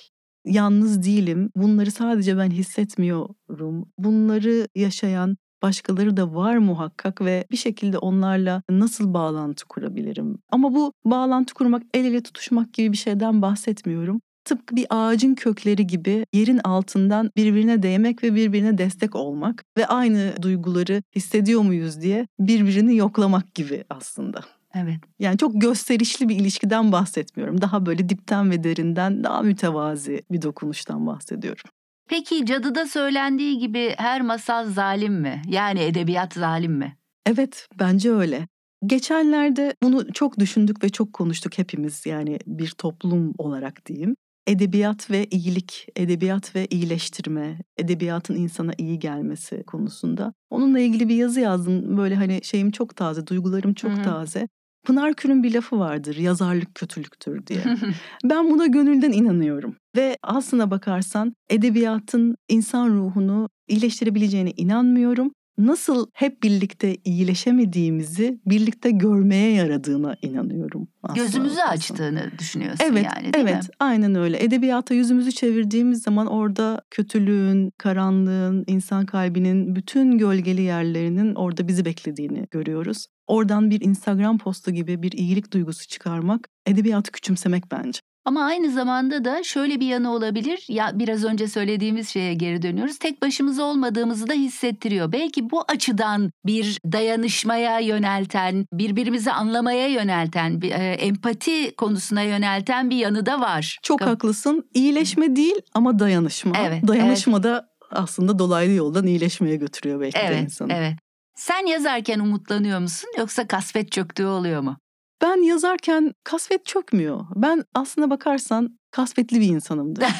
Yalnız değilim. Bunları sadece ben hissetmiyorum. Bunları yaşayan başkaları da var muhakkak ve bir şekilde onlarla nasıl bağlantı kurabilirim? Ama bu bağlantı kurmak, el ele tutuşmak gibi bir şeyden bahsetmiyorum. Tıpkı bir ağacın kökleri gibi yerin altından birbirine değmek ve birbirine destek olmak ve aynı duyguları hissediyor muyuz diye birbirini yoklamak gibi aslında. Evet. Yani çok gösterişli bir ilişkiden bahsetmiyorum. Daha böyle dipten ve derinden daha mütevazi bir dokunuştan bahsediyorum. Peki cadıda söylendiği gibi her masal zalim mi? Yani edebiyat zalim mi? Evet, bence öyle. Geçenlerde bunu çok düşündük ve çok konuştuk hepimiz yani bir toplum olarak diyeyim. Edebiyat ve iyilik, edebiyat ve iyileştirme, edebiyatın insana iyi gelmesi konusunda. Onunla ilgili bir yazı yazdım. Böyle hani şeyim çok taze, duygularım çok Hı hı. taze. Pınar Kür'ün bir lafı vardır, yazarlık kötülüktür diye. Ben buna gönülden inanıyorum. Ve aslına bakarsan edebiyatın insan ruhunu iyileştirebileceğine inanmıyorum. Nasıl hep birlikte iyileşemediğimizi birlikte görmeye yaradığına inanıyorum. aslına Gözümüzü açtığını düşünüyorsun Evet, yani değil evet, mi? aynen öyle. Edebiyata yüzümüzü çevirdiğimiz zaman orada kötülüğün, karanlığın, insan kalbinin bütün gölgeli yerlerinin orada bizi beklediğini görüyoruz. Oradan bir Instagram postu gibi bir iyilik duygusu çıkarmak, edebiyatı küçümsemek bence. Ama aynı zamanda da şöyle bir yanı olabilir. Ya biraz önce söylediğimiz şeye geri dönüyoruz. Tek başımıza olmadığımızı da hissettiriyor. Belki bu açıdan bir dayanışmaya yönelten, birbirimizi anlamaya yönelten, bir, e, empati konusuna yönelten bir yanı da var. Çok Ka- haklısın. İyileşme değil ama dayanışma. Evet, Dayanışma da aslında dolaylı yoldan iyileşmeye götürüyor belki de Evet, insanı. evet. Sen yazarken umutlanıyor musun yoksa kasvet çöktüğü oluyor mu? Ben yazarken kasvet çökmüyor. Ben aslına bakarsan kasvetli bir insanımdır.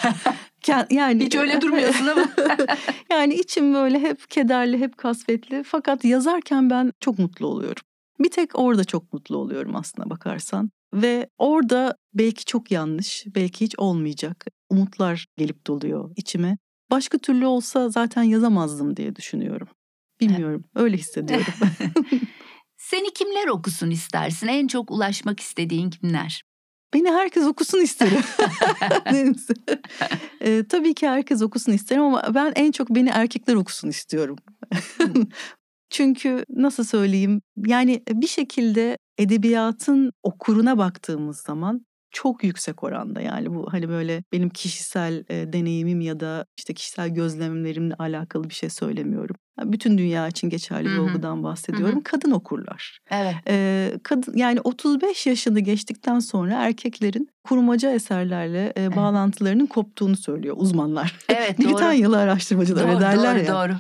Yani Hiç öyle durmuyorsun ama. yani içim böyle hep kederli, hep kasvetli. Fakat yazarken ben çok mutlu oluyorum. Bir tek orada çok mutlu oluyorum aslına bakarsan. Ve orada belki çok yanlış, belki hiç olmayacak umutlar gelip doluyor içime. Başka türlü olsa zaten yazamazdım diye düşünüyorum. Bilmiyorum, öyle hissediyorum. Seni kimler okusun istersin? En çok ulaşmak istediğin kimler? Beni herkes okusun isterim. Deniz. Ee, tabii ki herkes okusun isterim ama ben en çok beni erkekler okusun istiyorum. Çünkü nasıl söyleyeyim yani bir şekilde edebiyatın okuruna baktığımız zaman çok yüksek oranda yani bu hani böyle benim kişisel e, deneyimim ya da işte kişisel gözlemlerimle alakalı bir şey söylemiyorum. Bütün dünya için geçerli bir olgudan bahsediyorum. Hı hı. Kadın okurlar. Evet. Ee, kadın yani 35 yaşını geçtikten sonra erkeklerin kurmaca eserlerle e, evet. bağlantılarının koptuğunu söylüyor uzmanlar. Evet. Britanya'lı araştırmacılar doğru, derler doğru, ya. Doğru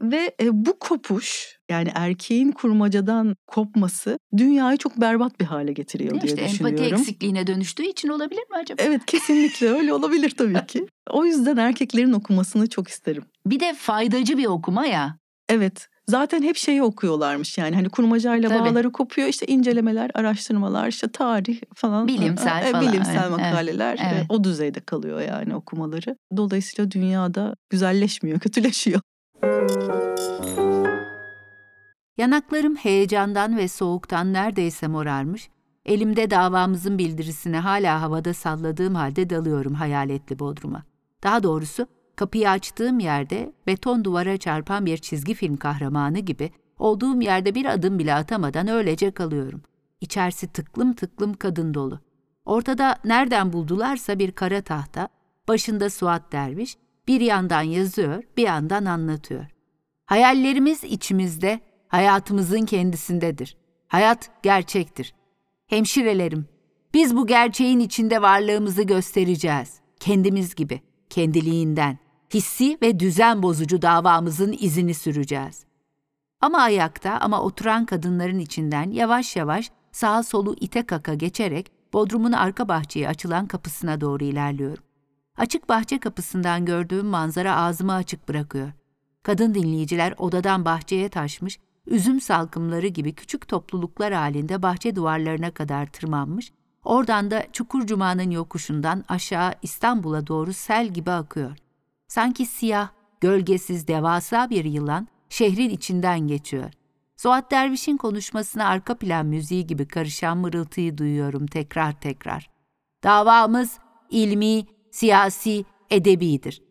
Ve e, bu kopuş yani erkeğin kurmacadan kopması dünyayı çok berbat bir hale getiriyor Değil diye işte, düşünüyorum. Empati eksikliğine dönüştüğü için olabilir mi acaba? Evet kesinlikle öyle olabilir tabii ki. O yüzden erkeklerin okumasını çok isterim. Bir de faydacı bir okuma ya. Evet. Zaten hep şeyi okuyorlarmış yani hani kurmacayla Tabii. bağları kopuyor işte incelemeler, araştırmalar, işte tarih falan. Bilimsel e, falan. Bilimsel evet. makaleler evet. E, o düzeyde kalıyor yani okumaları. Dolayısıyla dünyada güzelleşmiyor, kötüleşiyor. Yanaklarım heyecandan ve soğuktan neredeyse morarmış, elimde davamızın bildirisini hala havada salladığım halde dalıyorum hayaletli bodruma. Daha doğrusu kapıyı açtığım yerde beton duvara çarpan bir çizgi film kahramanı gibi olduğum yerde bir adım bile atamadan öylece kalıyorum. İçerisi tıklım tıklım kadın dolu. Ortada nereden buldularsa bir kara tahta, başında Suat Derviş, bir yandan yazıyor, bir yandan anlatıyor. Hayallerimiz içimizde, hayatımızın kendisindedir. Hayat gerçektir. Hemşirelerim, biz bu gerçeğin içinde varlığımızı göstereceğiz. Kendimiz gibi, kendiliğinden, hissi ve düzen bozucu davamızın izini süreceğiz. Ama ayakta ama oturan kadınların içinden yavaş yavaş sağa solu ite kaka geçerek Bodrum'un arka bahçeye açılan kapısına doğru ilerliyorum. Açık bahçe kapısından gördüğüm manzara ağzımı açık bırakıyor. Kadın dinleyiciler odadan bahçeye taşmış, üzüm salkımları gibi küçük topluluklar halinde bahçe duvarlarına kadar tırmanmış, oradan da Çukurcuma'nın yokuşundan aşağı İstanbul'a doğru sel gibi akıyor. Sanki siyah, gölgesiz devasa bir yılan şehrin içinden geçiyor. Suat Derviş'in konuşmasına arka plan müziği gibi karışan mırıltıyı duyuyorum tekrar tekrar. Davamız ilmi, siyasi, edebidir.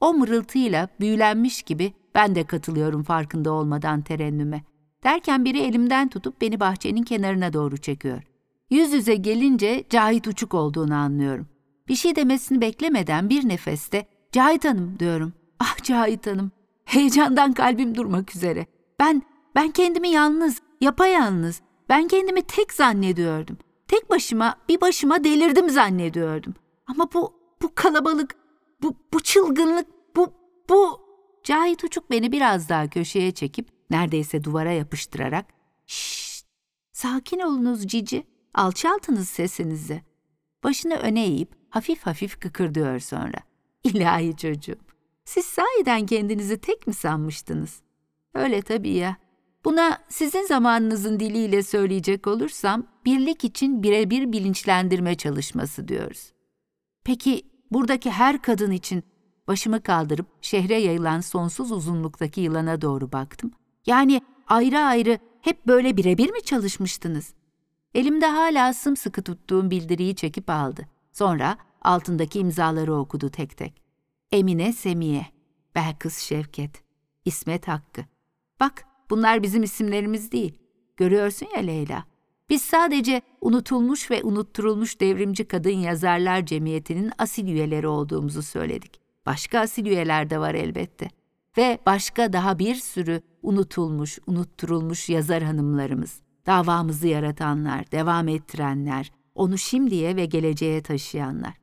O mırıltıyla büyülenmiş gibi ben de katılıyorum farkında olmadan terennüme. Derken biri elimden tutup beni bahçenin kenarına doğru çekiyor. Yüz yüze gelince Cahit Uçuk olduğunu anlıyorum. Bir şey demesini beklemeden bir nefeste Cahit Hanım diyorum. Ah Cahit Hanım. Heyecandan kalbim durmak üzere. Ben, ben kendimi yalnız, yapayalnız. Ben kendimi tek zannediyordum. Tek başıma, bir başıma delirdim zannediyordum. Ama bu, bu kalabalık, bu, bu çılgınlık, bu, bu... Cahit Uçuk beni biraz daha köşeye çekip neredeyse duvara yapıştırarak ''Şşt, sakin olunuz cici, alçaltınız sesinizi.'' Başını öne eğip hafif hafif kıkırdıyor sonra. İlahi çocuğum, siz sahiden kendinizi tek mi sanmıştınız? Öyle tabii ya. Buna sizin zamanınızın diliyle söyleyecek olursam, birlik için birebir bilinçlendirme çalışması diyoruz. Peki buradaki her kadın için başımı kaldırıp şehre yayılan sonsuz uzunluktaki yılana doğru baktım. Yani ayrı ayrı hep böyle birebir mi çalışmıştınız? Elimde hala sımsıkı tuttuğum bildiriyi çekip aldı. Sonra altındaki imzaları okudu tek tek. Emine Semiye, Belkıs Şevket, İsmet Hakkı. Bak bunlar bizim isimlerimiz değil. Görüyorsun ya Leyla. Biz sadece unutulmuş ve unutturulmuş devrimci kadın yazarlar cemiyetinin asil üyeleri olduğumuzu söyledik. Başka asil üyeler de var elbette. Ve başka daha bir sürü unutulmuş, unutturulmuş yazar hanımlarımız. Davamızı yaratanlar, devam ettirenler, onu şimdiye ve geleceğe taşıyanlar.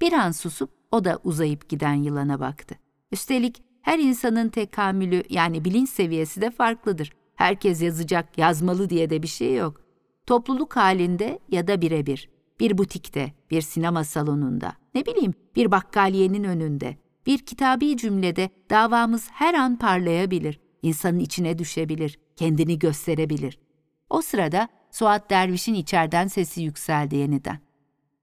Bir an susup o da uzayıp giden yılana baktı. Üstelik her insanın tekamülü yani bilinç seviyesi de farklıdır. Herkes yazacak, yazmalı diye de bir şey yok. Topluluk halinde ya da birebir. Bir butikte, bir sinema salonunda, ne bileyim bir bakkaliyenin önünde, bir kitabi cümlede davamız her an parlayabilir, insanın içine düşebilir, kendini gösterebilir. O sırada Suat Derviş'in içerden sesi yükseldi yeniden.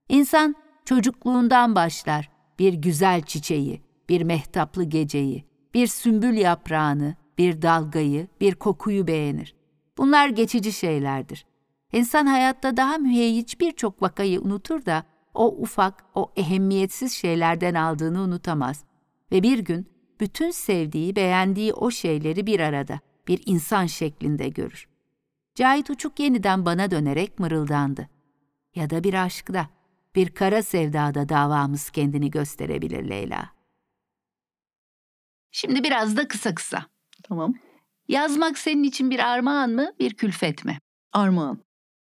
İnsan çocukluğundan başlar bir güzel çiçeği, bir mehtaplı geceyi, bir sümbül yaprağını, bir dalgayı, bir kokuyu beğenir. Bunlar geçici şeylerdir. İnsan hayatta daha müheyyiç birçok vakayı unutur da o ufak, o ehemmiyetsiz şeylerden aldığını unutamaz. Ve bir gün bütün sevdiği, beğendiği o şeyleri bir arada, bir insan şeklinde görür. Cahit Uçuk yeniden bana dönerek mırıldandı. Ya da bir aşkda, bir kara sevdada davamız kendini gösterebilir Leyla. Şimdi biraz da kısa kısa. Tamam. Yazmak senin için bir armağan mı, bir külfet mi? Armağan.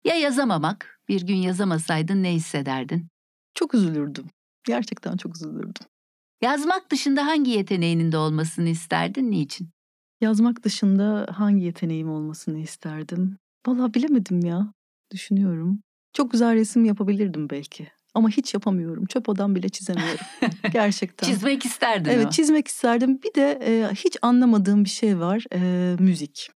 Ya yazamamak, bir gün yazamasaydın ne hissederdin? Çok üzülürdüm. Gerçekten çok üzülürdüm. Yazmak dışında hangi yeteneğinin de olmasını isterdin, niçin? Yazmak dışında hangi yeteneğim olmasını isterdim? Vallahi bilemedim ya. Düşünüyorum. Çok güzel resim yapabilirdim belki. Ama hiç yapamıyorum. Çöp odam bile çizemiyorum. Gerçekten. Çizmek isterdin Evet ama. çizmek isterdim. Bir de e, hiç anlamadığım bir şey var. e, müzik.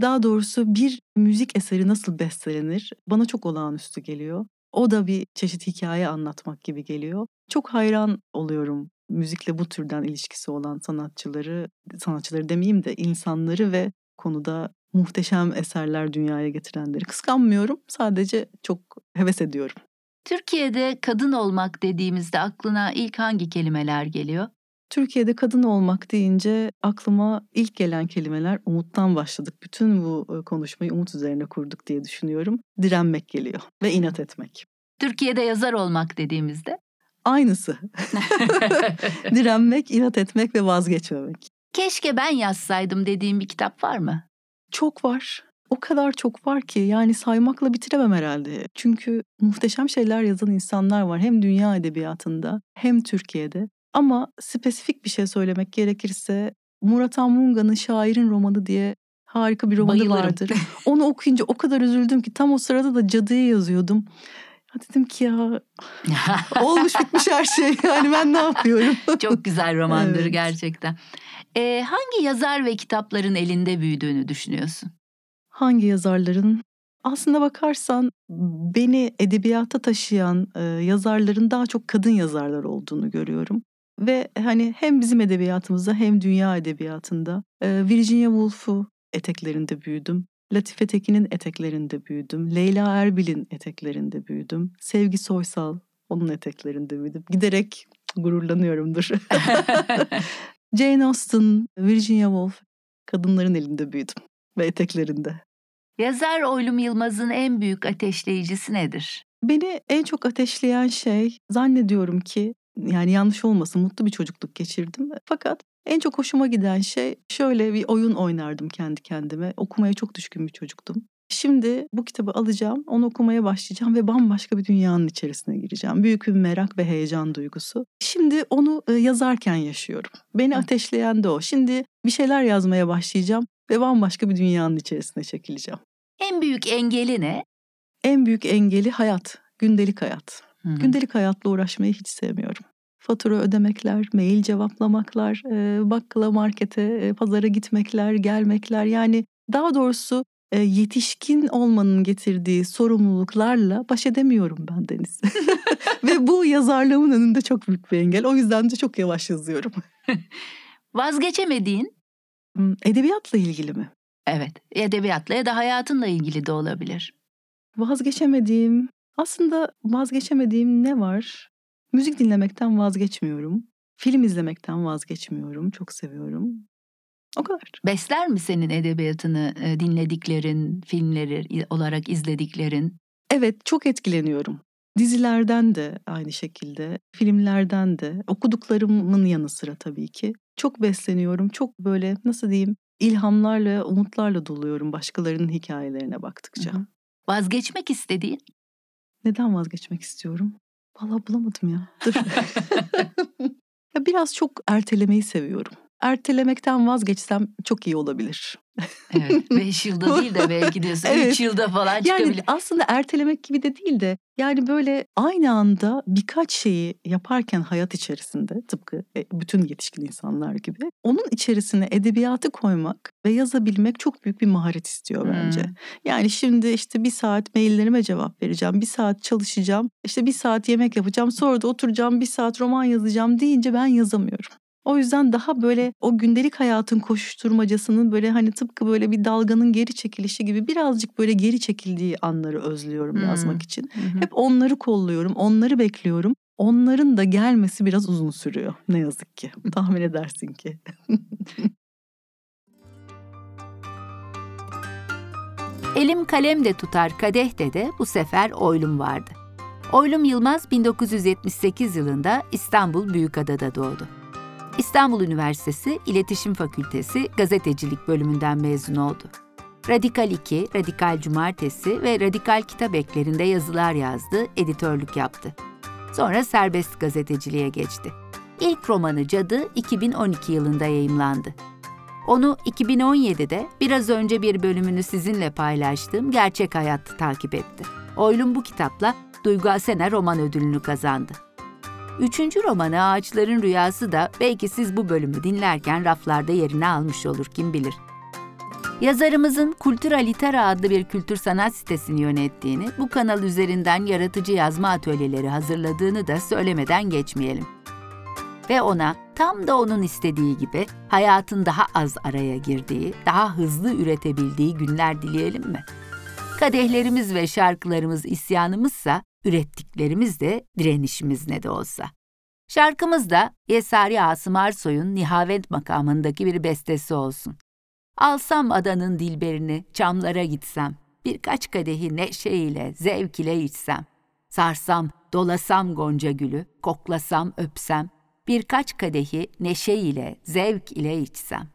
Daha doğrusu bir müzik eseri nasıl bestelenir bana çok olağanüstü geliyor. O da bir çeşit hikaye anlatmak gibi geliyor. Çok hayran oluyorum müzikle bu türden ilişkisi olan sanatçıları, sanatçıları demeyeyim de insanları ve konuda muhteşem eserler dünyaya getirenleri. Kıskanmıyorum sadece çok heves ediyorum. Türkiye'de kadın olmak dediğimizde aklına ilk hangi kelimeler geliyor? Türkiye'de kadın olmak deyince aklıma ilk gelen kelimeler umuttan başladık. Bütün bu e, konuşmayı umut üzerine kurduk diye düşünüyorum. Direnmek geliyor ve inat etmek. Türkiye'de yazar olmak dediğimizde? Aynısı. Direnmek, inat etmek ve vazgeçmemek. Keşke ben yazsaydım dediğim bir kitap var mı? Çok var. O kadar çok var ki yani saymakla bitiremem herhalde. Çünkü muhteşem şeyler yazan insanlar var hem dünya edebiyatında hem Türkiye'de. Ama spesifik bir şey söylemek gerekirse Murat Anmunga'nın Şairin Romanı diye harika bir romanı Bayılırım. vardır. Onu okuyunca o kadar üzüldüm ki tam o sırada da Cadı'yı yazıyordum. Ya dedim ki ya olmuş bitmiş her şey yani ben ne yapıyorum? Çok güzel romandır Evet. gerçekten. Ee, hangi yazar ve kitapların elinde büyüdüğünü düşünüyorsun? hangi yazarların aslında bakarsan beni edebiyata taşıyan e, yazarların daha çok kadın yazarlar olduğunu görüyorum. Ve hani hem bizim edebiyatımızda hem dünya edebiyatında Virginia Woolf'u eteklerinde büyüdüm. Latife Tekin'in eteklerinde büyüdüm. Leyla Erbil'in eteklerinde büyüdüm. Sevgi Soysal onun eteklerinde büyüdüm. Giderek gururlanıyorumdur. Jane Austen, Virginia Woolf kadınların elinde büyüdüm ve eteklerinde. Yazar Oylum Yılmaz'ın en büyük ateşleyicisi nedir? Beni en çok ateşleyen şey zannediyorum ki yani yanlış olmasın mutlu bir çocukluk geçirdim. Fakat en çok hoşuma giden şey şöyle bir oyun oynardım kendi kendime. Okumaya çok düşkün bir çocuktum. Şimdi bu kitabı alacağım, onu okumaya başlayacağım ve bambaşka bir dünyanın içerisine gireceğim. Büyük bir merak ve heyecan duygusu. Şimdi onu e, yazarken yaşıyorum. Beni ateşleyen de o. Şimdi bir şeyler yazmaya başlayacağım ve bambaşka bir dünyanın içerisine çekileceğim. En büyük engeli ne? En büyük engeli hayat, gündelik hayat. Hı hı. Gündelik hayatla uğraşmayı hiç sevmiyorum. Fatura ödemekler, mail cevaplamaklar, e, bakkala, markete, e, pazara gitmekler, gelmekler. Yani daha doğrusu e, yetişkin olmanın getirdiği sorumluluklarla baş edemiyorum ben Deniz. Ve bu yazarlığımın önünde çok büyük bir engel. O yüzden de çok yavaş yazıyorum. Vazgeçemediğin, Hmm, Edebiyatla ilgili mi? evet edebiyatla ya da hayatınla ilgili de olabilir. Vazgeçemediğim, aslında vazgeçemediğim ne var? Müzik dinlemekten vazgeçmiyorum. Film izlemekten vazgeçmiyorum. Çok seviyorum. O kadar. Besler mi senin edebiyatını e, dinlediklerin, filmleri olarak izlediklerin? Evet, çok etkileniyorum. Dizilerden de aynı şekilde, filmlerden de, okuduklarımın yanı sıra tabii ki. Çok besleniyorum. Çok böyle nasıl diyeyim, ilhamlarla, umutlarla doluyorum başkalarının hikayelerine baktıkça. Hı hı. Vazgeçmek istediğin? Neden vazgeçmek istiyorum? Vallahi bulamadım ya. Dur. ya biraz çok ertelemeyi seviyorum. Ertelemekten vazgeçsem çok iyi olabilir. Evet. Beş yılda değil de belki diyorsun. Evet. Üç yılda falan Yani çıkabilir. aslında ertelemek gibi de değil de yani böyle aynı anda birkaç şeyi yaparken hayat içerisinde tıpkı e, bütün yetişkin insanlar gibi onun içerisine edebiyatı koymak ve yazabilmek çok büyük bir maharet istiyor bence. Hmm. Yani şimdi işte bir saat maillerime cevap vereceğim, bir saat çalışacağım, işte bir saat yemek yapacağım, sonra da oturacağım bir saat roman yazacağım deyince ben yazamıyorum. O yüzden daha böyle o gündelik hayatın koşuşturmacasının böyle hani tıpkı böyle bir dalganın geri çekilişi gibi birazcık böyle geri çekildiği anları özlüyorum Hmm. yazmak için. Hı. Hep onları kolluyorum, onları bekliyorum. Onların da gelmesi biraz uzun sürüyor ne yazık ki. Tahmin edersin ki. Elim kalem de tutar kadehte de bu sefer Oylum vardı. Oylum Yılmaz 1978 yılında İstanbul Büyükada'da doğdu. İstanbul Üniversitesi İletişim Fakültesi Gazetecilik bölümünden mezun oldu. Radikal 2, Radikal Cumartesi ve Radikal Kitap eklerinde yazılar yazdı, editörlük yaptı. Sonra serbest gazeteciliğe geçti. İlk romanı Cadı 2012 yılında yayımlandı. Onu 2017'de biraz önce bir bölümünü sizinle paylaştığım Gerçek Hayat takip etti. Oylum bu kitapla Duygu Asena roman ödülünü kazandı. Üçüncü romanı Ağaçların Rüyası da belki siz bu bölümü dinlerken raflarda yerini almış olur kim bilir. Yazarımızın Kultura Litera adlı bir kültür sanat sitesini yönettiğini, bu kanal üzerinden yaratıcı yazma atölyeleri hazırladığını da söylemeden geçmeyelim. Ve ona tam da onun istediği gibi hayatın daha az araya girdiği, daha hızlı üretebildiği günler dileyelim mi? Kadehlerimiz ve şarkılarımız isyanımızsa, ürettiklerimiz de direnişimiz ne de olsa. Şarkımız da Yesari Asım Arsoy'un Nihavent makamındaki bir bestesi olsun. Alsam adanın dilberini, çamlara gitsem, birkaç kadehi neşeyle, zevk ile içsem, sarsam, dolasam gonca gülü, koklasam, öpsem, birkaç kadehi neşe ile, zevk ile içsem.